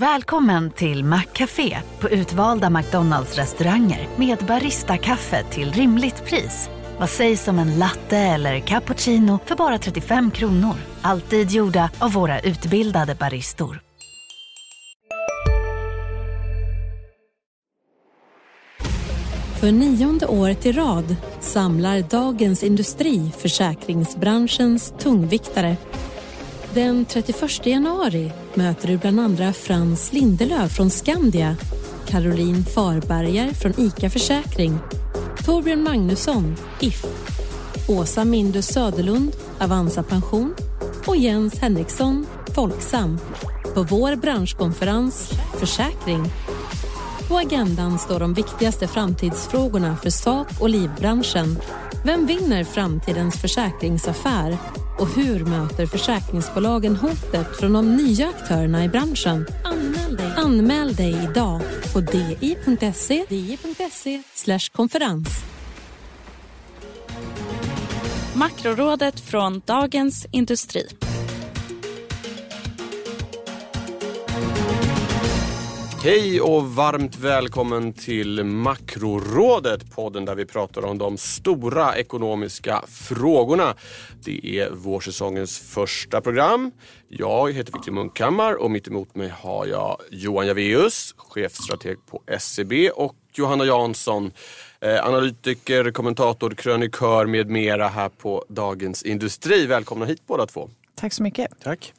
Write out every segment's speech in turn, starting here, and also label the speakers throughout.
Speaker 1: Välkommen till Maccafé på utvalda McDonalds restauranger med Baristakaffe till rimligt pris. Vad sägs om en latte eller cappuccino för bara 35 kronor? Alltid gjorda av våra utbildade baristor.
Speaker 2: För nionde året i rad samlar Dagens Industri försäkringsbranschens tungviktare. Den 31 januari möter du bland andra Frans Lindelöf från Skandia, Caroline Farberger från ICA Försäkring, Torbjörn Magnusson, If, Åsa Mindus Söderlund, Avanza Pension och Jens Henriksson, Folksam, på vår branschkonferens Försäkring. På agendan står de viktigaste framtidsfrågorna för sak och livbranschen. Vem vinner framtidens försäkringsaffär? Och hur möter försäkringsbolagen hotet från de nya aktörerna i branschen? Anmäl dig, Anmäl dig idag på di.se di.se konferens.
Speaker 3: Makrorådet från Dagens Industri.
Speaker 4: Hej och varmt välkommen till Makrorådet, podden där vi pratar om de stora ekonomiska frågorna. Det är vårsäsongens första program. Jag heter Victor Munkhammar och mitt emot mig har jag Johan Javeus, chefstrateg på SCB och Johanna Jansson, eh, analytiker, kommentator, krönikör med mera här på Dagens Industri. Välkomna hit båda två.
Speaker 5: Tack så mycket.
Speaker 4: Tack.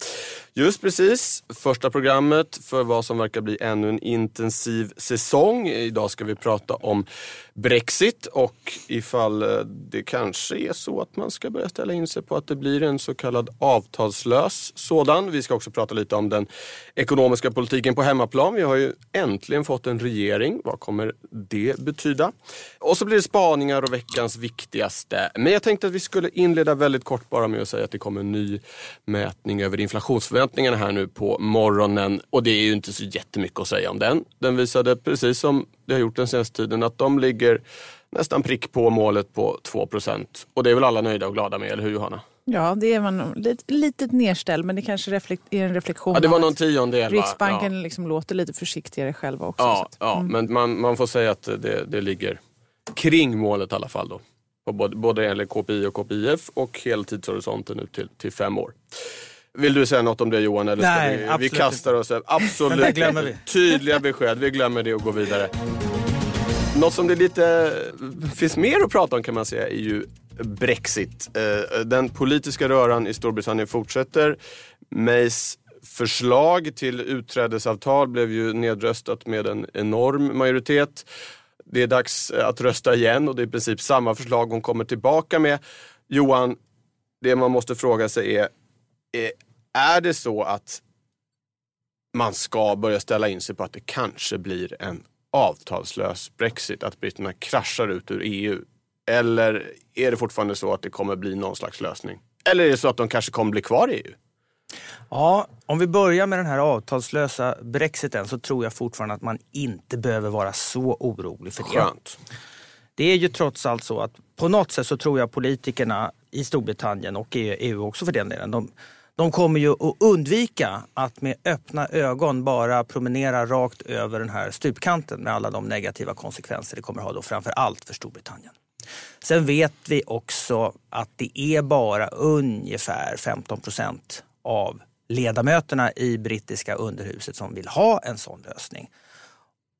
Speaker 4: Just precis, första programmet för vad som verkar bli ännu en intensiv säsong. Idag ska vi prata om Brexit och ifall eh, det kanske är så att man ska börja ställa in sig på att det blir en så kallad avtalslös sådan. Vi ska också prata lite om den ekonomiska politiken på hemmaplan. Vi har ju äntligen fått en regering. Vad kommer det betyda? Och så blir det spaningar och veckans viktigaste. Men jag tänkte att vi skulle inleda väldigt kort bara med att säga att det kommer en ny mätning över inflationsförväntningarna här nu på morgonen. Och det är ju inte så jättemycket att säga om den. Den visade precis som det har gjort den senaste tiden att de ligger nästan prick på målet på 2% Och det är väl alla nöjda och glada med, eller hur Johanna?
Speaker 5: Ja, det är man lite litet nedställd, men det kanske reflekt, är en reflektion.
Speaker 4: Ja, det var någon tiondel
Speaker 5: Riksbanken
Speaker 4: ja.
Speaker 5: liksom låter lite försiktigare själva också.
Speaker 4: Ja, att, ja mm. men man, man får säga att det, det ligger kring målet i alla fall. Då. Både, både enligt KPI och KPIF och heltidshorisonten ut till, till fem år. Vill du säga något om det Johan? Eller
Speaker 6: Nej,
Speaker 4: vi, vi kastar oss Absolut
Speaker 6: det glömmer vi.
Speaker 4: Tydliga besked, vi glömmer det och går vidare. Något som det lite finns mer att prata om kan man säga är ju Brexit. Eh, den politiska röran i Storbritannien fortsätter. Mays förslag till utträdesavtal blev ju nedröstat med en enorm majoritet. Det är dags att rösta igen och det är i princip samma förslag hon kommer tillbaka med. Johan, det man måste fråga sig är, är det så att man ska börja ställa in sig på att det kanske blir en avtalslös Brexit, att britterna kraschar ut ur EU? Eller är det fortfarande så att det kommer bli någon slags lösning? Eller är det så att de kanske kommer bli kvar i EU?
Speaker 6: Ja, om vi börjar med den här avtalslösa brexiten så tror jag fortfarande att man inte behöver vara så orolig för det.
Speaker 4: Skönt.
Speaker 6: Det är ju trots allt så att på något sätt så tror jag politikerna i Storbritannien och EU också för den delen, de, de kommer ju att undvika att med öppna ögon bara promenera rakt över den här stupkanten med alla de negativa konsekvenser det kommer att ha då framför allt för Storbritannien. Sen vet vi också att det är bara ungefär 15 procent av ledamöterna i brittiska underhuset som vill ha en sån lösning.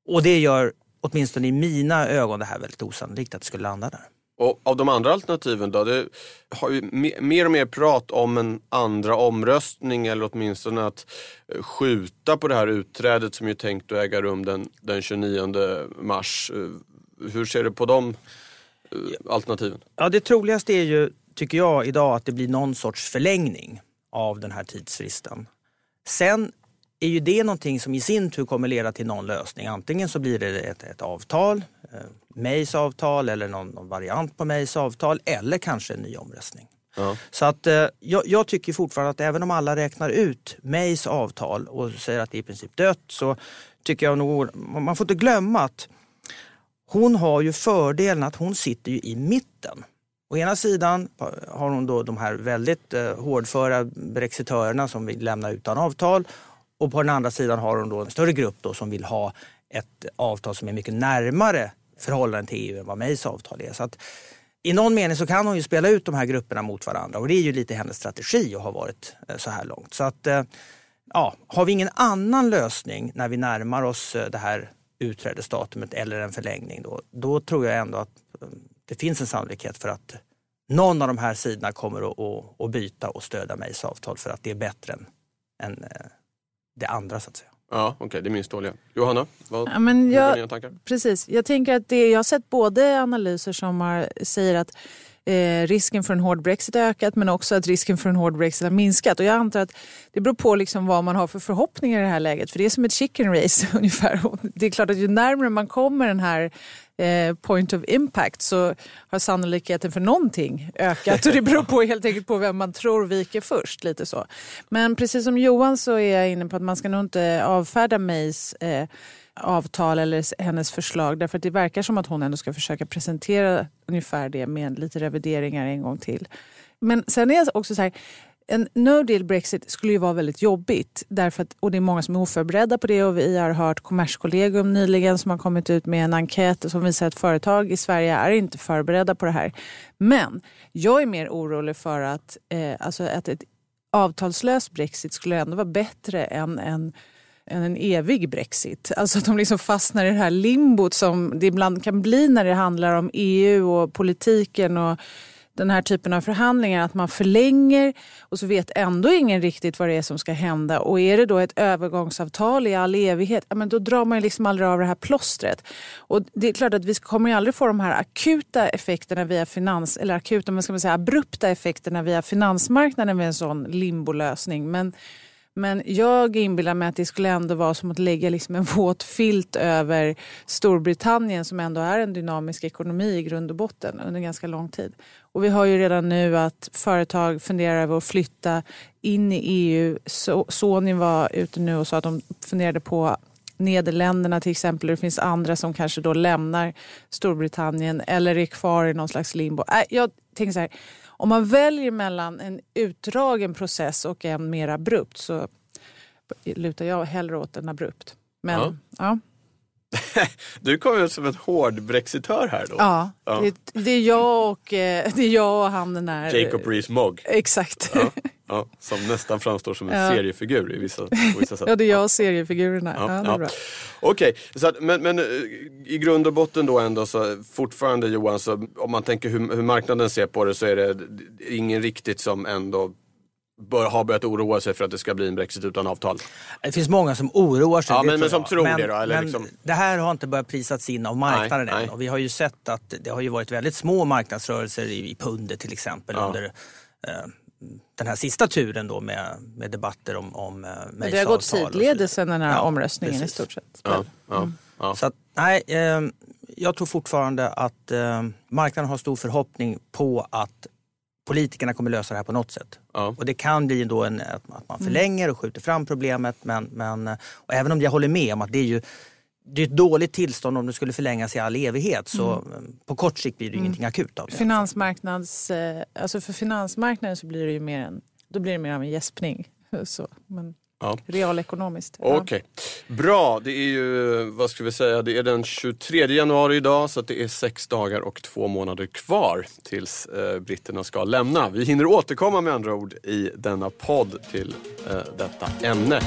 Speaker 6: Och det gör åtminstone i mina ögon det här väldigt osannolikt att det skulle landa där.
Speaker 4: Och av de andra alternativen då? Det har ju mer och mer prat om en andra omröstning eller åtminstone att eh, skjuta på det här utträdet som är tänkt att äga rum den, den 29 mars. Eh, hur ser du på de eh, alternativen?
Speaker 6: Ja, det troligaste är ju, tycker jag, idag att det blir någon sorts förlängning av den här tidsfristen. Sen är ju det någonting som i sin tur kommer leda till någon lösning. Antingen så blir det ett, ett avtal, Mays avtal eller någon, någon, variant på Mays avtal eller kanske en ny omröstning. Ja. Så att eh, jag, jag, tycker fortfarande att även om alla räknar ut Mays avtal och säger att det är i princip dött så tycker jag nog, man får inte glömma att hon har ju fördelen att hon sitter ju i mitten. Å ena sidan har hon då de här väldigt eh, hårdföra brexitörerna som vill lämna utan avtal Och på den andra sidan har hon då en större grupp då som vill ha ett avtal som är mycket närmare förhållande till EU än vad Mays avtal är. Så att, i någon mening så kan hon ju spela ut de här grupperna mot varandra och det är ju lite hennes strategi och har varit eh, så här långt. Så att, eh, ja, har vi ingen annan lösning när vi närmar oss eh, det här utträdesdatumet eller en förlängning då, då tror jag ändå att det finns en sannolikhet för att någon av de här sidorna kommer att, att, att byta och stödja Mays avtal för att det är bättre än, än det andra så att säga.
Speaker 4: Ja, okej, okay, det minst dåliga. Johanna, vad
Speaker 5: ja, men jag,
Speaker 4: dina tankar?
Speaker 5: Precis, jag tänker att det, jag har sett både analyser som har, säger att eh, risken för en hård brexit har ökat men också att risken för en hård brexit har minskat. Och jag antar att det beror på liksom vad man har för förhoppningar i det här läget. För det är som ett chicken race ungefär. Och det är klart att ju närmare man kommer den här eh, point of impact så har sannolikheten för någonting ökat. Och det beror på helt enkelt på vem man tror viker först. lite så. Men precis som Johan så är jag inne på att man ska nog inte avfärda Mays eh, avtal eller hennes förslag. Därför att det verkar som att hon ändå ska försöka presentera ungefär det med lite revideringar en gång till. Men sen är det också så här, en no deal Brexit skulle ju vara väldigt jobbigt. Därför att, och det är många som är oförberedda på det och vi har hört Kommerskollegium nyligen som har kommit ut med en enkät som visar att företag i Sverige är inte förberedda på det här. Men jag är mer orolig för att, eh, alltså att ett avtalslöst Brexit skulle ändå vara bättre än en än en evig brexit. Alltså att de liksom fastnar i det här limbot som det ibland kan bli när det handlar om EU och politiken och den här typen av förhandlingar. Att man förlänger och så vet ändå ingen riktigt vad det är som ska hända. Och är det då ett övergångsavtal i all evighet, ja, men då drar man ju liksom aldrig av det här plåstret. Och det är klart att vi kommer ju aldrig få de här akuta effekterna via finans, eller akuta, men ska man säga abrupta effekterna via finansmarknaden med en sån limbolösning. Men men jag inbillar mig att det skulle ändå vara som att lägga liksom en våt filt över Storbritannien som ändå är en dynamisk ekonomi i grund och botten under ganska lång tid. Och vi har ju redan nu att företag funderar över att flytta in i EU. Sony var ute nu och sa att de funderade på Nederländerna till exempel. Det finns andra som kanske då lämnar Storbritannien eller är kvar i någon slags limbo. Jag tänker så här, om man väljer mellan en utdragen process och en mer abrupt så lutar jag hellre åt en abrupt. Men, ja. ja.
Speaker 4: du kommer ut som en hård brexitör här då.
Speaker 5: Ja, ja. Det, det, är jag och, eh, det är jag och han den här...
Speaker 4: Jacob Rees-Mogg.
Speaker 5: Exakt.
Speaker 4: Ja, ja, som nästan framstår som en seriefigur i vissa, på vissa sätt.
Speaker 5: ja, det är jag och seriefigurerna. Ja, ja, ja.
Speaker 4: Okej, okay, men, men eh, i grund och botten då ändå så fortfarande Johan, så om man tänker hur, hur marknaden ser på det så är det ingen riktigt som ändå bör, har börjat oroa sig för att det ska bli en Brexit utan avtal?
Speaker 6: Det finns många som oroar sig.
Speaker 4: Ja, men, men som tror
Speaker 6: men,
Speaker 4: det då? Eller
Speaker 6: men
Speaker 4: liksom...
Speaker 6: Det här har inte börjat prisats in av marknaden
Speaker 4: nej,
Speaker 6: än.
Speaker 4: Nej.
Speaker 6: Och vi har ju sett att det har ju varit väldigt små marknadsrörelser i, i pundet till exempel ja. under eh, den här sista turen då med, med debatter om, om eh,
Speaker 5: Men Det har gått sidledes sen den här ja, omröstningen precis. i stort sett.
Speaker 4: Ja, ja,
Speaker 6: mm. Så att, nej, eh, jag tror fortfarande att eh, marknaden har stor förhoppning på att politikerna kommer lösa det här på något sätt. Ja. Och det kan bli då en, att man mm. förlänger och skjuter fram problemet. Men, men, och även om jag håller med om att det är ju det är ett dåligt tillstånd om det skulle förlängas i all evighet. Så mm. på kort sikt blir det mm. ingenting akut av det.
Speaker 5: Finansmarknads, eh, alltså för finansmarknaden så blir det ju mer, en, då blir det mer av en gäspning. Så, men... Ja. Realekonomiskt.
Speaker 4: Okej. Okay. Bra, det är ju, vad ska vi säga, det är den 23 januari idag så det är sex dagar och två månader kvar tills eh, britterna ska lämna. Vi hinner återkomma med andra ord i denna podd till eh, detta ämne.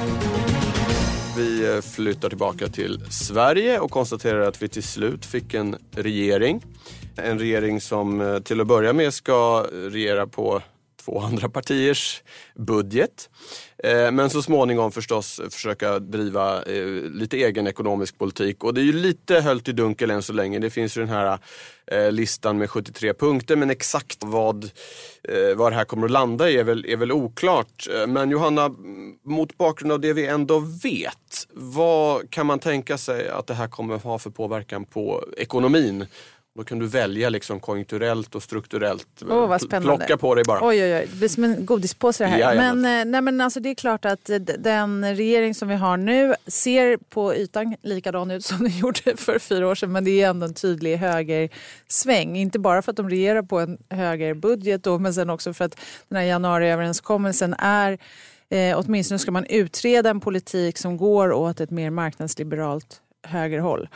Speaker 4: Vi eh, flyttar tillbaka till Sverige och konstaterar att vi till slut fick en regering. En regering som eh, till att börja med ska regera på två andra partiers budget. Eh, men så småningom förstås försöka driva eh, lite egen ekonomisk politik. Och det är ju lite höljt i dunkel än så länge. Det finns ju den här eh, listan med 73 punkter men exakt vad, vad det här kommer att landa i är väl, är väl oklart. Men Johanna, mot bakgrund av det vi ändå vet, vad kan man tänka sig att det här kommer att ha för påverkan på ekonomin? Då kan du välja liksom konjunkturellt och strukturellt.
Speaker 5: Oh, vad spännande.
Speaker 4: Plocka på dig bara.
Speaker 5: Oj, oj, oj. Det blir som en godispåse det här. Men, eh, nej, men alltså, det är klart att den regering som vi har nu ser på ytan likadan ut som den gjorde för fyra år sedan. Men det är ändå en tydlig högersväng. Inte bara för att de regerar på en högerbudget då, men sen också för att den här januariöverenskommelsen är Eh, åtminstone ska man utreda en politik som går åt ett mer marknadsliberalt högerhåll.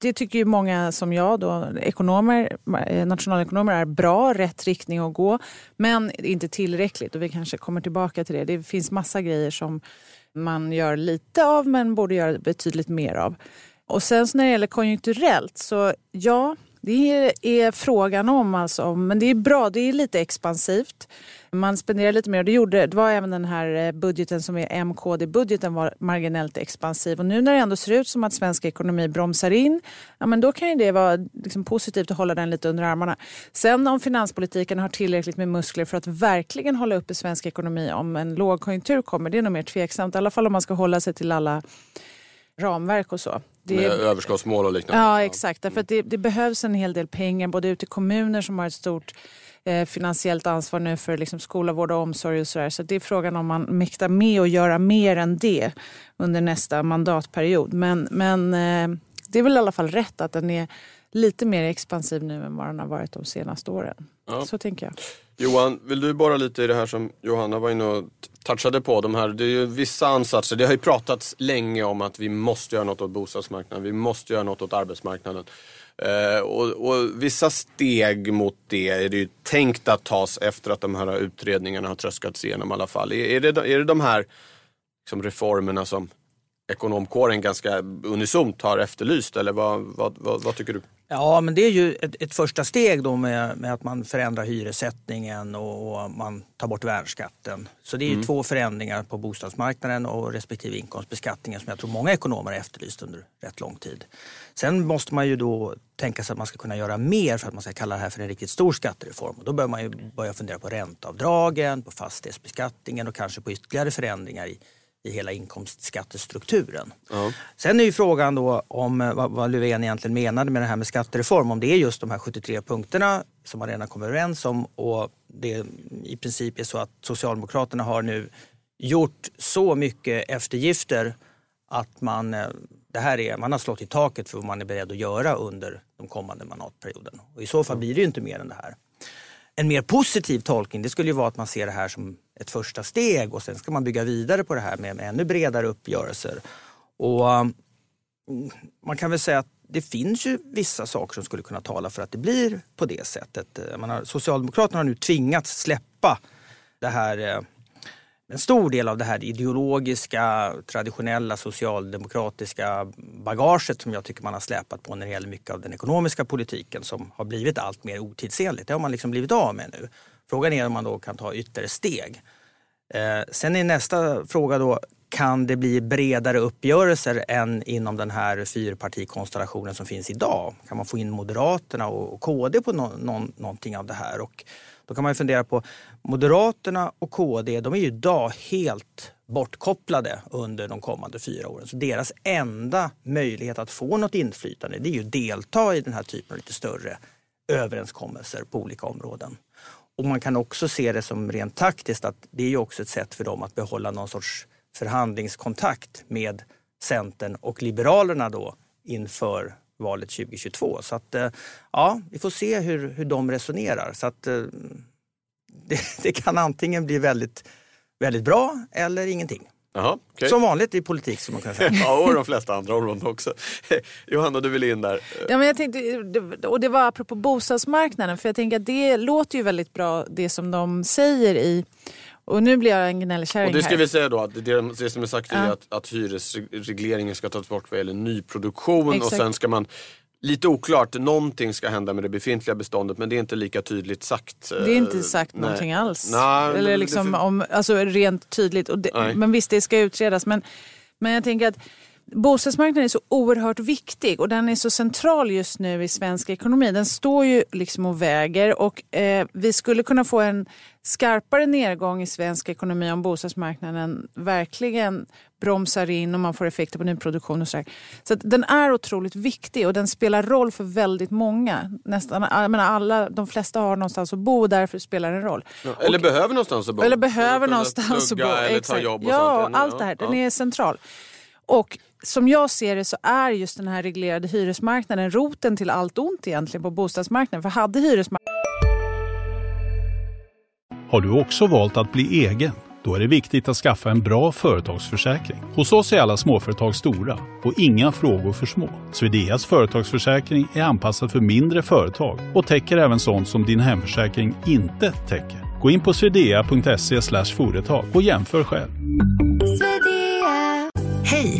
Speaker 5: Det tycker ju många som jag, då, ekonomer, eh, nationalekonomer, är bra, rätt riktning att gå. Men inte tillräckligt och vi kanske kommer tillbaka till det. Det finns massa grejer som man gör lite av men borde göra betydligt mer av. Och sen när det gäller konjunkturellt så ja, det är frågan om alltså. Men det är bra, det är lite expansivt. Man spenderar lite mer och det, gjorde, det var även den här eh, budgeten som är MKD-budgeten var marginellt expansiv. Och nu när det ändå ser ut som att svensk ekonomi bromsar in, ja men då kan ju det vara liksom positivt att hålla den lite under armarna. Sen om finanspolitiken har tillräckligt med muskler för att verkligen hålla uppe svensk ekonomi om en lågkonjunktur kommer, det är nog mer tveksamt. I alla fall om man ska hålla sig till alla ramverk och så.
Speaker 4: Det, med överskottsmål och liknande?
Speaker 5: Ja, exakt. Därför att det, det, behövs en hel del pengar både ute i kommuner som har ett stort eh, finansiellt ansvar nu för liksom, skola, vård och omsorg och sådär. Så det är frågan om man mäktar med att göra mer än det under nästa mandatperiod. Men, men eh, det är väl i alla fall rätt att den är lite mer expansiv nu än vad den har varit de senaste åren. Ja. Så tänker jag.
Speaker 4: Johan, vill du bara lite i det här som Johanna var inne och touchade på? De här, det är ju vissa ansatser. Det har ju pratats länge om att vi måste göra något åt bostadsmarknaden. Vi måste göra något åt arbetsmarknaden. Eh, och, och, vissa steg mot det är det ju tänkt att tas efter att de här utredningarna har tröskats igenom i alla fall. Är, är, det, är det de här liksom, reformerna som ekonomkåren ganska unisont har efterlyst eller vad, vad, vad, vad tycker du?
Speaker 6: Ja, men det är ju ett, ett första steg då med, med, att man förändrar hyressättningen och, och man tar bort värnskatten. Så det är mm. två förändringar på bostadsmarknaden och respektive inkomstbeskattningen som jag tror många ekonomer har efterlyst under rätt lång tid. Sen måste man ju då tänka sig att man ska kunna göra mer för att man ska kalla det här för en riktigt stor skattereform. Och då bör man ju börja fundera på ränteavdragen, på fastighetsbeskattningen och kanske på ytterligare förändringar i i hela inkomstskattestrukturen. Ja. Sen är ju frågan då om eh, vad, vad Löfven egentligen menade med det här med skattereform. Om det är just de här 73 punkterna som man redan kommit överens om och det i princip är så att Socialdemokraterna har nu gjort så mycket eftergifter att man, eh, det här är, man har slått i taket för vad man är beredd att göra under de kommande mandatperioden. Och I så fall blir det ju inte mer än det här. En mer positiv tolkning det skulle ju vara att man ser det här som ett första steg och sen ska man bygga vidare på det här med, med ännu bredare uppgörelser. Och um, man kan väl säga att det finns ju vissa saker som skulle kunna tala för att det blir på det sättet. Eh, man har, Socialdemokraterna har nu tvingats släppa det här eh, en stor del av det här ideologiska, traditionella socialdemokratiska bagaget som jag tycker man har släpat på när det gäller mycket av den ekonomiska politiken som har blivit allt mer otidsenligt. Det har man liksom blivit av med nu. Frågan är om man då kan ta ytterligare steg. Eh, sen är nästa fråga då, kan det bli bredare uppgörelser än inom den här fyrpartikonstellationen som finns idag? Kan man få in Moderaterna och KD på no no någonting av det här? Och då kan man fundera på Moderaterna och KD, de är ju idag helt bortkopplade under de kommande fyra åren. Så deras enda möjlighet att få något inflytande det är ju att delta i den här typen av lite större överenskommelser på olika områden. Och man kan också se det som rent taktiskt att det är ju också ett sätt för dem att behålla någon sorts förhandlingskontakt med Centern och Liberalerna då inför valet 2022. Så att eh, ja, vi får se hur, hur de resonerar. Så att eh, det, det kan antingen bli väldigt, väldigt bra eller ingenting.
Speaker 4: Aha, okay.
Speaker 6: Som vanligt i politik som man kan säga.
Speaker 4: ja, och de flesta andra områden också. Johanna, du vill in där.
Speaker 5: Ja, men jag tänkte, och det var apropå bostadsmarknaden, för jag tänker att det låter ju väldigt bra det som de säger i och nu blir jag en gnällkärring
Speaker 4: Och det ska
Speaker 5: här.
Speaker 4: vi säga då att det, det som är sagt är att, att hyresregleringen ska tas bort vad gäller nyproduktion Exakt. och sen ska man Lite oklart, någonting ska hända med det befintliga beståndet men det är inte lika tydligt sagt.
Speaker 5: Det är inte sagt nej. någonting alls. Nej, Eller liksom om, alltså rent tydligt. Det, men visst, det ska utredas. Men, men jag tänker att Bostadsmarknaden är så oerhört viktig och den är så central just nu i svensk ekonomi. Den står ju liksom och väger och eh, vi skulle kunna få en skarpare nedgång i svensk ekonomi om bostadsmarknaden verkligen bromsar in och man får effekter på nyproduktion och sådär. Så den är otroligt viktig och den spelar roll för väldigt många. Nästan, jag menar alla, de flesta har någonstans att bo och därför spelar den roll.
Speaker 4: Ja, eller och, behöver någonstans att bo.
Speaker 5: Eller behöver någonstans att bo.
Speaker 4: Eller ta jobb och
Speaker 5: ja,
Speaker 4: sånt.
Speaker 5: allt det här. Den ja. är central. Och som jag ser det så är just den här reglerade hyresmarknaden roten till allt ont egentligen på bostadsmarknaden. För hade hyresmarknaden...
Speaker 7: Har du också valt att bli egen? Då är det viktigt att skaffa en bra företagsförsäkring. Hos oss är alla småföretag stora och inga frågor för små. Swedeas företagsförsäkring är anpassad för mindre företag och täcker även sånt som din hemförsäkring inte täcker. Gå in på swedea.se företag och jämför själv.
Speaker 1: Hej,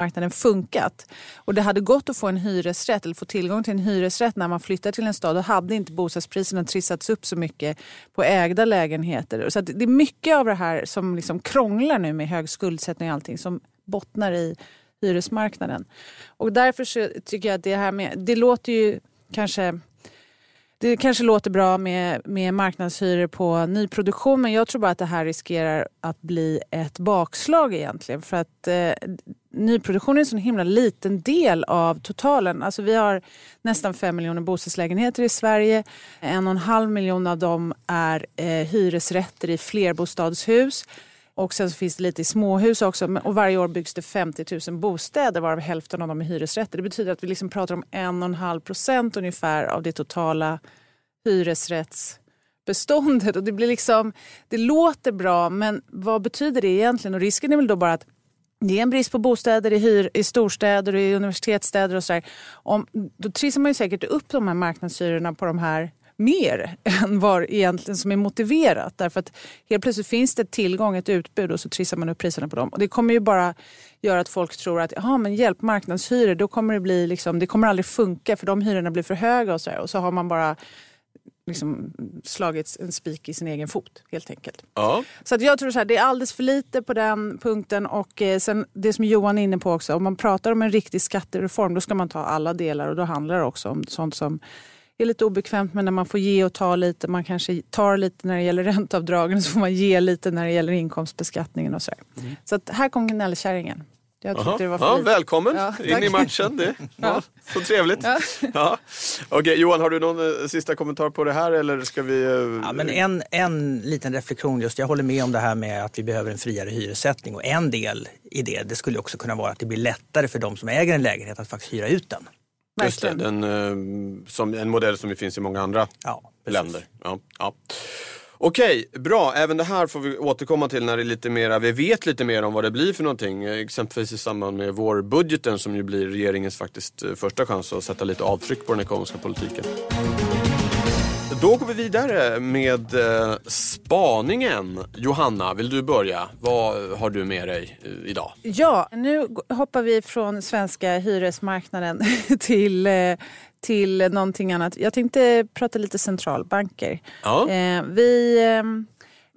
Speaker 5: marknaden funkat. Och det hade gått att få en hyresrätt eller få tillgång till en hyresrätt när man flyttar till en stad. Då hade inte bostadspriserna trissats upp så mycket på ägda lägenheter. Så det är mycket av det här som liksom krånglar nu med hög skuldsättning och allting som bottnar i hyresmarknaden. Och därför så tycker jag att det här med, det låter ju kanske det kanske låter bra med, med marknadshyror på nyproduktion men jag tror bara att det här riskerar att bli ett bakslag egentligen. För att eh, nyproduktion är en så himla liten del av totalen. Alltså vi har nästan fem miljoner bostadslägenheter i Sverige. En och en halv miljon av dem är eh, hyresrätter i flerbostadshus. Och sen så finns det lite i småhus också. Och varje år byggs det 50 000 bostäder varav hälften av dem är hyresrätter. Det betyder att vi liksom pratar om en och en halv procent ungefär av det totala hyresrättsbeståndet. Och det, blir liksom, det låter bra men vad betyder det egentligen? Och risken är väl då bara att det är en brist på bostäder i, hyr, i storstäder och i universitetsstäder och sådär. Då trissar man ju säkert upp de här marknadshyrorna på de här mer än vad egentligen som är motiverat. Därför att helt plötsligt finns det tillgång, ett utbud och så trissar man upp priserna på dem. Och det kommer ju bara göra att folk tror att Jaha, men hjälp, marknadshyror, då kommer det bli liksom, det kommer aldrig funka för de hyrorna blir för höga och så, och så har man bara liksom slagit en spik i sin egen fot helt enkelt.
Speaker 4: Ja.
Speaker 5: Så att jag tror att det är alldeles för lite på den punkten och eh, sen det som Johan är inne på också, om man pratar om en riktig skattereform då ska man ta alla delar och då handlar det också om sånt som är lite obekvämt men när man får ge och ta lite. Man kanske tar lite när det gäller ränteavdragen så får man ge lite när det gäller inkomstbeskattningen och så. Mm. Så att här kom gnällkärringen.
Speaker 4: Jag det var ja, välkommen ja, in i matchen. Det, ja. Så trevligt. Ja. Ja. Okay, Johan, har du någon eh, sista kommentar på det här? Eller ska vi,
Speaker 6: uh... ja, men en, en liten reflektion. just Jag håller med om det här med att vi behöver en friare hyressättning. Och en del i det, det skulle också kunna vara att det blir lättare för de som äger en lägenhet att faktiskt hyra ut den.
Speaker 4: Just det, den, uh, som, en modell som finns i många andra länder. Ja, ja. Okej, bra. Även det här får vi återkomma till när det är lite mera, vi vet lite mer om vad det blir för någonting. Exempelvis i samband med vårbudgeten som ju blir regeringens faktiskt eh, första chans att sätta lite avtryck på den ekonomiska politiken. Då går vi vidare med eh, spaningen. Johanna, vill du börja? Vad har du med dig eh, idag?
Speaker 5: Ja, nu hoppar vi från svenska hyresmarknaden till eh, till någonting annat. Jag tänkte prata lite centralbanker. Ja. Eh, vi, eh,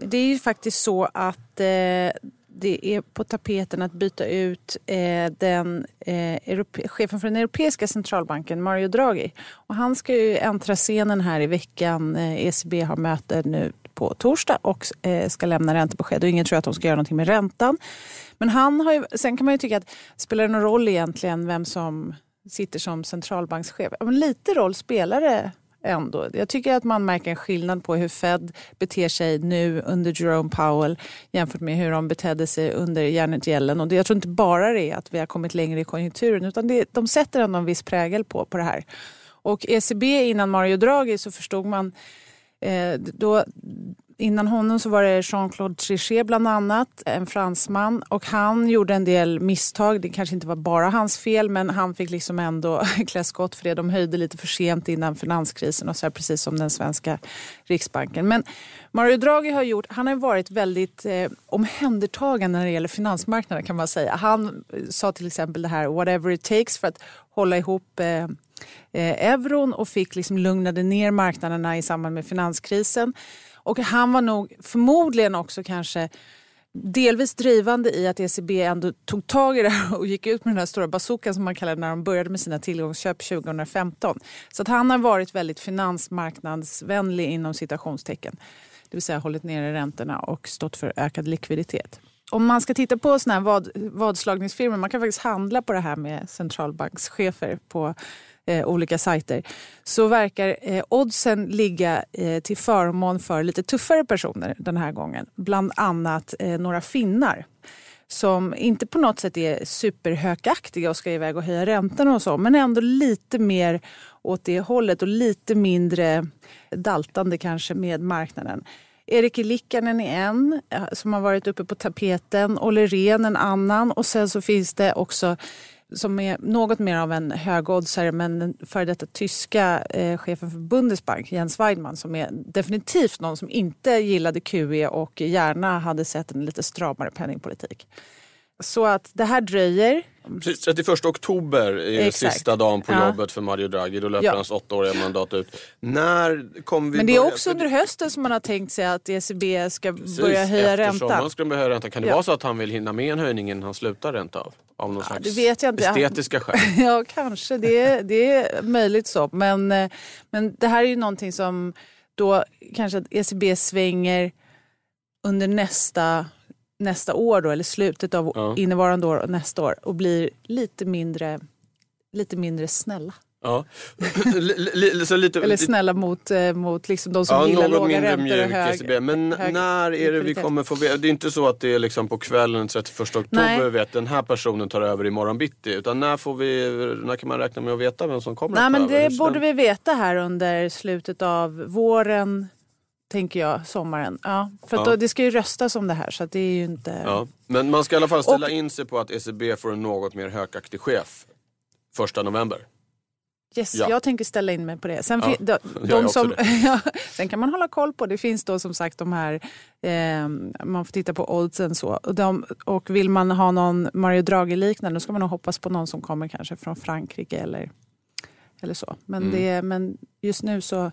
Speaker 5: det är ju faktiskt så att eh, det är på tapeten att byta ut eh, den, eh, chefen för den europeiska centralbanken, Mario Draghi. Och han ska ju äntra scenen här i veckan. ECB eh, e har möte nu på torsdag och ska lämna räntebesked. Och ingen tror att de ska göra någonting med räntan. Men han har ju, sen kan man ju tycka att spelar det någon roll egentligen vem som sitter som centralbankschef. Men lite roll spelar det ändå. Jag tycker att man märker en skillnad på hur Fed beter sig nu under Jerome Powell jämfört med hur de betedde sig under Janet Yellen. Och jag tror inte bara det är att vi har kommit längre i konjunkturen utan det, de sätter ändå en viss prägel på, på det här. Och ECB innan Mario Draghi så förstod man eh, då Innan honom så var det Jean-Claude Trichet bland annat, en fransman. Och han gjorde en del misstag. Det kanske inte var bara hans fel men han fick liksom ändå klä skott för det. De höjde lite för sent innan finanskrisen och så här, precis som den svenska riksbanken. Men Mario Draghi har gjort, han har varit väldigt eh, omhändertagande när det gäller finansmarknaden kan man säga. Han eh, sa till exempel det här whatever it takes för att hålla ihop eh, eh, euron och fick liksom lugnade ner marknaderna i samband med finanskrisen. Och han var nog förmodligen också kanske delvis drivande i att ECB ändå tog tag i det här och gick ut med den här stora bazookan som man kallade när de började med sina tillgångsköp 2015. Så att han har varit väldigt finansmarknadsvänlig inom citationstecken. Det vill säga hållit nere räntorna och stått för ökad likviditet. om man ska titta på såna här vad, vadslagningsfirmor, man kan faktiskt handla på det här med centralbankschefer på eh, olika sajter, så verkar eh, oddsen ligga eh, till förmån för lite tuffare personer den här gången. Bland annat eh, några finnar som inte på något sätt är superhökaktiga och ska iväg och höja räntorna och så, men ändå lite mer åt det hållet och lite mindre daltande kanske med marknaden. Erik Likkanen är en eh, som har varit uppe på tapeten. Olle Rehn en annan. Och sen så finns det också som är något mer av en högoddsare men den före detta tyska eh, chefen för Bundesbank, Jens Weidmann, som är definitivt någon som inte gillade QE och gärna hade sett en lite stramare penningpolitik. Så att det här dröjer.
Speaker 4: Precis, 31 oktober är
Speaker 5: Exakt.
Speaker 4: sista dagen på
Speaker 5: Ja.
Speaker 4: jobbet för Mario Draghi. Då löper
Speaker 5: Ja.
Speaker 4: hans åttaåriga mandat ut. När kommer vi
Speaker 5: Men det är
Speaker 4: börja-
Speaker 5: också under hösten som man har tänkt sig att ECB ska
Speaker 4: Precis,
Speaker 5: börja höja räntan.
Speaker 4: ska börja höja räntan. Kan det
Speaker 5: Ja.
Speaker 4: vara så att han vill hinna med en höjning innan han slutar ränta av? Av någon slags
Speaker 5: det vet jag inte.
Speaker 4: estetiska skäl?
Speaker 5: Ja, kanske. Det är, det är möjligt så. Men, eh, men det här är ju någonting som då kanske att ECB svänger under nästa, nästa år då, eller slutet av
Speaker 4: Ja.
Speaker 5: innevarande år och nästa år och blir lite mindre, lite mindre snälla.
Speaker 4: Ja. Så lite,
Speaker 5: Eller snälla mot, eh, mot liksom de som
Speaker 4: Ja,
Speaker 5: gillar låga räntor och hög.
Speaker 4: Men
Speaker 5: hög
Speaker 4: när är det vi kommer få veta? Det är inte så att det är liksom på kvällen den 31 oktober
Speaker 5: Nej.
Speaker 4: vi vet den här personen tar över imorgon bitti. Utan när, får vi, när kan man räkna med att veta vem som kommer
Speaker 5: Nej,
Speaker 4: att ta
Speaker 5: men
Speaker 4: över?
Speaker 5: Det borde vi veta här under slutet av våren, tänker jag, sommaren. Ja, för
Speaker 4: Ja.
Speaker 5: Då, det ska ju röstas om det här så det är ju inte...
Speaker 4: Ja. Men man ska i alla fall ställa
Speaker 5: Och-
Speaker 4: in sig på att ECB får en något mer hökaktig chef första november.
Speaker 5: Yes,
Speaker 4: Ja.
Speaker 5: Jag tänker ställa in mig på det. Sen,
Speaker 4: Ja,
Speaker 5: de, de som, sen kan man hålla koll på, det finns då som sagt de här, eh, man får titta på oddsen så. Och, de, och vill man ha någon Mario Draghi-liknande då ska man nog hoppas på någon som kommer kanske från Frankrike eller, eller så. Men,
Speaker 4: Mm.
Speaker 5: det, men just nu så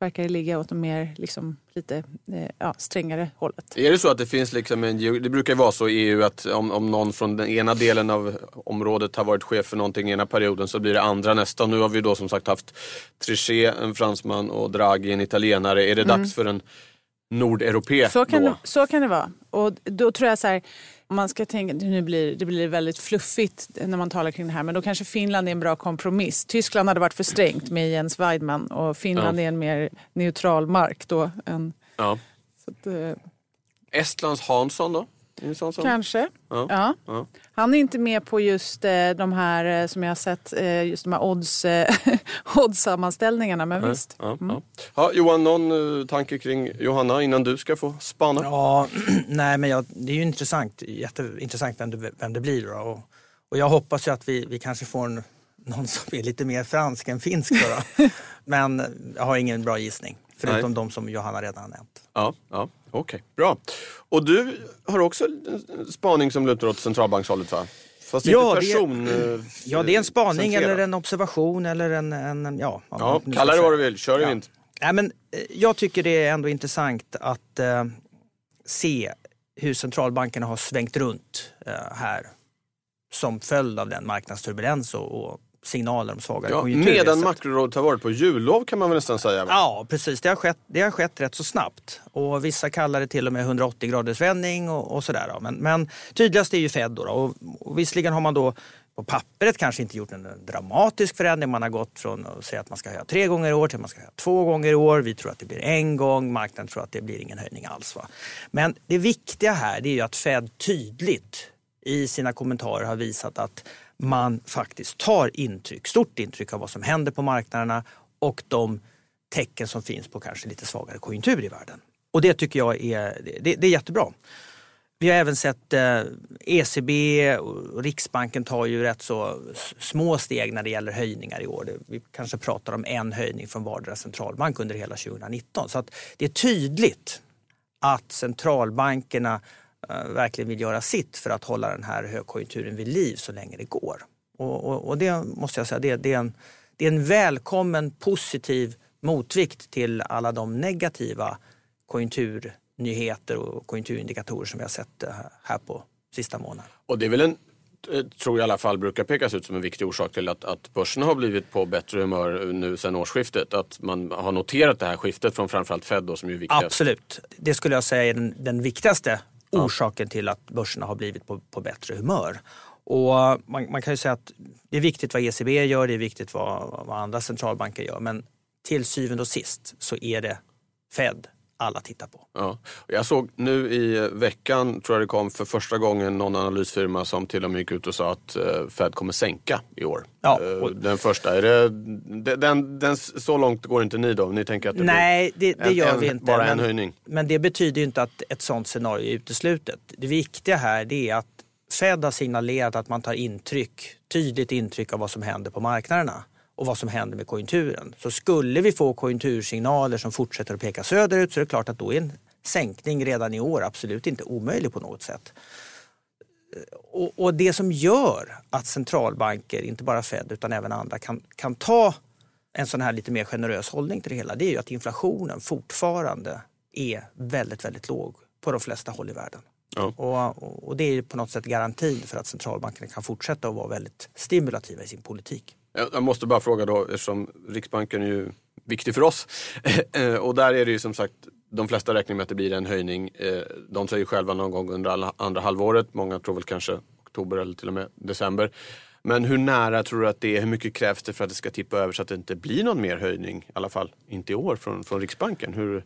Speaker 5: verkar det ligga åt det mer liksom, lite eh, ja, strängare hållet.
Speaker 4: Är det så att det finns liksom en, det brukar ju vara så i EU att om, om någon från den ena delen av området har varit chef för någonting ena perioden så blir det andra nästa. Nu har vi då som sagt haft Trichet, en fransman och Draghi, en italienare. Är det dags för en nordeuropé.
Speaker 5: Så kan,
Speaker 4: då?
Speaker 5: det, så kan det vara. Och då tror jag så här, man ska tänka, nu blir, det blir väldigt fluffigt när man talar kring det här, men då kanske Finland är en bra kompromiss. Tyskland hade varit för strängt med Jens Weidmann och Finland
Speaker 4: Ja.
Speaker 5: är en mer neutral mark då. Än,
Speaker 4: Ja.
Speaker 5: att, eh,
Speaker 4: Estlands Hansson då? Som-
Speaker 5: kanske.
Speaker 4: Ja.
Speaker 5: Ja.
Speaker 4: Ja.
Speaker 5: Han är inte med på just eh, de här eh, som jag har sett, eh, just de här odds, eh, odds-sammanställningarna, men visst.
Speaker 4: Ja, ja. Ja, Johan, någon tanke kring Johanna innan du ska få spana?
Speaker 6: Ja, nej men jag, det är ju intressant, jätteintressant vem det, vem det blir. Då. Och, och jag hoppas ju att vi, vi kanske får en, någon som är lite mer fransk än finsk. Då, då. men jag har ingen bra gissning. Förutom
Speaker 4: Nej.
Speaker 6: de som Johanna redan har nämnt.
Speaker 4: Ja, ja okej. Bra. Och du har också en spaning som lutar åt centralbankshållet va? Fast
Speaker 6: Ja,
Speaker 4: inte
Speaker 6: det-
Speaker 4: person... eh,
Speaker 6: Ja, det är en spaning
Speaker 4: centrerad.
Speaker 6: eller en observation eller en... en ja,
Speaker 4: Ja, kalla det vad du vill. Kör i
Speaker 6: Ja.
Speaker 4: vind.
Speaker 6: Nej, men, eh, jag tycker det är ändå intressant att eh, se hur centralbankerna har svängt runt eh, här som följd av den marknadsturbulens och, och signaler om svagare
Speaker 4: Ja,
Speaker 6: konjunktur.
Speaker 4: medan makrorådet har varit på jullov kan man väl nästan säga.
Speaker 6: Ja, precis. Det har, skett, det har skett rätt så snabbt. Och vissa kallar det till och med 180 graders vändning och, och sådär. Men, men tydligast är ju Fed. Då, då. Och, och visserligen har man då på pappret kanske inte gjort en dramatisk förändring. Man har gått från att säga att man ska höja tre gånger i år till att man ska höja två gånger i år. Vi tror att det blir en gång. Marknaden tror att det blir ingen höjning alls. Va? Men det viktiga här är ju att Fed tydligt i sina kommentarer har visat att man faktiskt tar intryck, stort intryck av vad som händer på marknaderna och de tecken som finns på kanske lite svagare konjunktur i världen. Och det tycker jag är, det, det är jättebra. Vi har även sett eh, ECB och Riksbanken tar ju rätt så små steg när det gäller höjningar i år. Vi kanske pratar om en höjning från vardera centralbank under hela 2019. Så att det är tydligt att centralbankerna verkligen vill göra sitt för att hålla den här högkonjunkturen vid liv så länge det går. Och, och, och det måste jag säga, det, det, är en, det är en välkommen positiv motvikt till alla de negativa konjunkturnyheter och konjunkturindikatorer som vi har sett eh, här på sista månaden.
Speaker 4: Och det är väl en, eh, tror jag i alla fall brukar pekas ut som en viktig orsak till att, att börsen har blivit på bättre humör nu sedan årsskiftet. Att man har noterat det här skiftet från framförallt Fed då, som är viktigast.
Speaker 6: Absolut. Det skulle jag säga är den, den viktigaste orsaken till att börserna har blivit på, på bättre humör. Och man, man, kan ju säga att det är viktigt vad ECB gör, det är viktigt vad, vad andra centralbanker gör. Men till syvende och sist så är det Fed alla tittar på.
Speaker 4: Ja. Jag såg nu i veckan, tror jag det kom för första gången, någon analysfirma som till och med gick ut och sa att eh, Fed kommer sänka i år.
Speaker 6: Ja.
Speaker 4: Eh, den första, är det, den, den, så långt går inte ni då? Ni tänker att det
Speaker 6: Nej, det, det
Speaker 4: en,
Speaker 6: gör
Speaker 4: en,
Speaker 6: vi inte.
Speaker 4: Bara
Speaker 6: men,
Speaker 4: en höjning?
Speaker 6: Men det betyder ju inte att ett sånt scenario är uteslutet. Det viktiga här det är att Fed har signalerat att man tar intryck, tydligt intryck av vad som händer på marknaderna och vad som händer med konjunkturen. Så skulle vi få konjunktursignaler som fortsätter att peka söderut så är det klart att då är en sänkning redan i år absolut inte omöjlig på något sätt. Och, och det som gör att centralbanker, inte bara Fed utan även andra, kan, kan ta en sån här lite mer generös hållning till det hela, det är ju att inflationen fortfarande är väldigt, väldigt låg på de flesta håll i världen.
Speaker 4: Ja.
Speaker 6: Och, och det är på något sätt garantin för att centralbankerna kan fortsätta att vara väldigt stimulativa i sin politik.
Speaker 4: Eh, jag måste bara fråga då, eftersom Riksbanken är ju viktig för oss. Eh, och där är det ju som sagt, de flesta räknar med att det blir en höjning. Eh, de säger själva någon gång under andra halvåret. Många tror väl kanske oktober eller till och med december. Men hur nära tror du att det är? Hur mycket krävs det för att det ska tippa över så att det inte blir någon mer höjning? I alla fall inte i år från, från Riksbanken. Hur,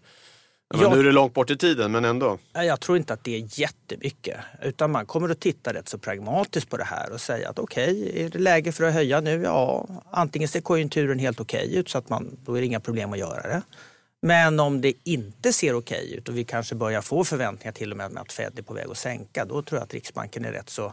Speaker 4: Ja. Nu är det långt bort i tiden men ändå.
Speaker 6: Jag tror inte att det är jättemycket. Utan man kommer att titta rätt så pragmatiskt på det här och säga att okej, okay, är det läge för att höja nu? Ja, antingen ser konjunkturen helt okej okay ut så att man, då är det inga problem att göra det. Men om det inte ser okej ut och vi kanske börjar få förväntningar till och med att Fed är på väg att sänka, då tror jag att Riksbanken är rätt så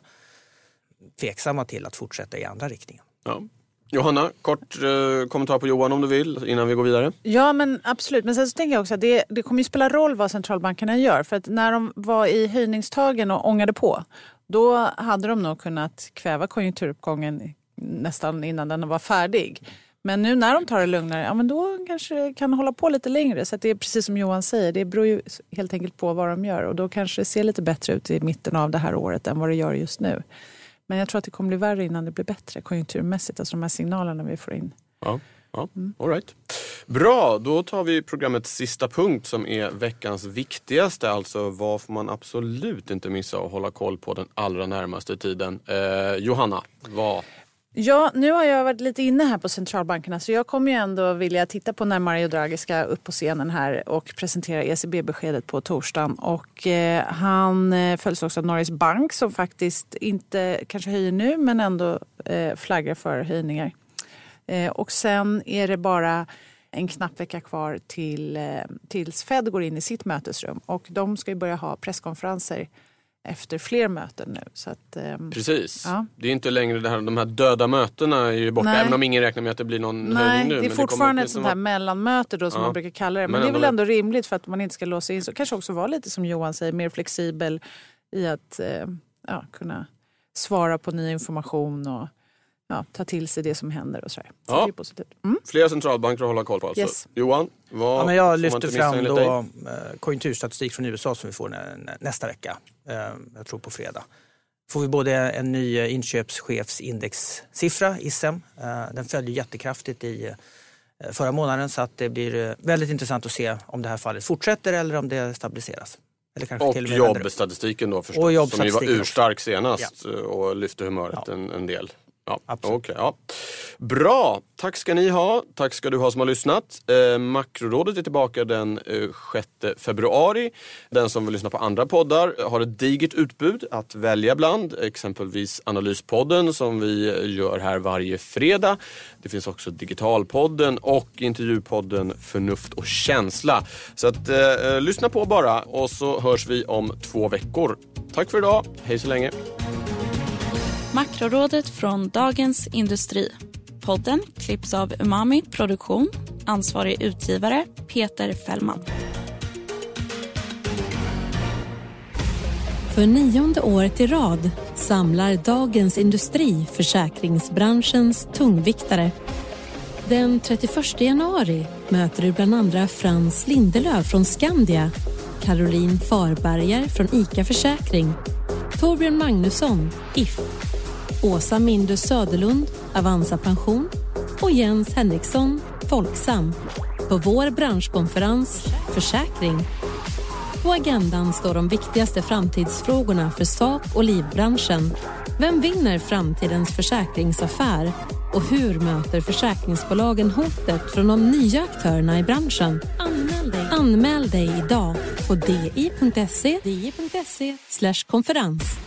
Speaker 6: tveksamma till att fortsätta i andra riktningen.
Speaker 4: Ja. Johanna, kort eh, kommentar på Johan om du vill innan vi går vidare.
Speaker 5: Ja men absolut, men sen så tänker jag också att det, det kommer ju spela roll vad centralbankerna gör. För att när de var i höjningstagen och ångade på, då hade de nog kunnat kväva konjunkturuppgången nästan innan den var färdig. Men nu när de tar det lugnare, ja men då kanske det kan hålla på lite längre. Så det är precis som Johan säger, det beror ju helt enkelt på vad de gör. Och då kanske det ser lite bättre ut i mitten av det här året än vad det gör just nu. Men jag tror att det kommer bli värre innan det blir bättre konjunkturmässigt. Alltså de här signalerna vi får in.
Speaker 4: Ja, ja. Mm. All right. Bra, då tar vi programmets sista punkt som är veckans viktigaste. Alltså vad får man absolut inte missa och hålla koll på den allra närmaste tiden. Eh, Johanna, vad
Speaker 5: Ja, nu har jag varit lite inne här på centralbankerna så jag kommer ju ändå vilja titta på när Mario Draghi ska upp på scenen här och presentera ECB-beskedet på torsdagen. Och eh, han eh, följs också av Norges Bank som faktiskt inte kanske höjer nu men ändå eh, flaggar för höjningar. Eh, och sen är det bara en knapp vecka kvar till, eh, tills Fed går in i sitt mötesrum och de ska ju börja ha presskonferenser efter fler möten nu. Så att, um,
Speaker 4: Precis. Ja. Det är inte längre det här, de här döda mötena är ju borta. Nej. Även om ingen räknar med att det blir någon
Speaker 5: Nej,
Speaker 4: höjning nu.
Speaker 5: det är fortfarande det ett sånt här mellanmöte då som ja. man brukar kalla det. Men, men det är väl ändå rimligt för att man inte ska låsa in sig. Kanske också vara lite som Johan säger, mer flexibel i att eh, ja, kunna svara på ny information och ja, ta till sig det som händer och sådär. Så
Speaker 4: ja.
Speaker 5: det är positivt. Mm.
Speaker 4: Flera centralbanker att hålla koll på alltså.
Speaker 5: Yes.
Speaker 4: Johan, vad
Speaker 6: ja, men Jag lyfter fram då eh, konjunkturstatistik från USA som vi får nästa vecka. Eh, jag tror på fredag. Får vi både en ny inköpschefsindexsiffra, ISM. Eh, den följde jättekraftigt i förra månaden så att det blir väldigt intressant att se om det här fallet fortsätter eller om det stabiliseras.
Speaker 4: och jobbstatistiken då förstås, och som ju var urstark senast ja. och lyfte humöret ja. en, en del. Ja, Absolut. Okay, ja. Bra, tack ska ni ha. Tack ska du ha som har lyssnat. Eh, Makrorådet är tillbaka den eh, 6 februari. Den som vill lyssna på andra poddar har ett digert utbud att välja bland. Exempelvis Analyspodden som vi gör här varje fredag. Det finns också Digitalpodden och intervjupodden Förnuft och känsla. Så att, eh, eh lyssna på bara och så hörs vi om två veckor. Tack för idag. Hej så länge.
Speaker 3: Makrorådet från Dagens Industri. Podden klipps av Umami Produktion. Ansvarig utgivare Peter Fällman.
Speaker 2: För nionde året i rad samlar Dagens Industri försäkringsbranschens tungviktare. Den 31 januari möter du bland andra Frans Lindelöf från Skandia, Caroline Farberger från ICA Försäkring, Torbjörn Magnusson, If Åsa Mindre Söderlund, Avanza Pension och Jens Henriksson, Folksam på vår branschkonferens Försäkring. På agendan står de viktigaste framtidsfrågorna för sak och livbranschen. Vem vinner framtidens försäkringsaffär? Och hur möter försäkringsbolagen hotet från de nya aktörerna i branschen? Anmäl dig, Anmäl dig idag på di.se di.se konferens.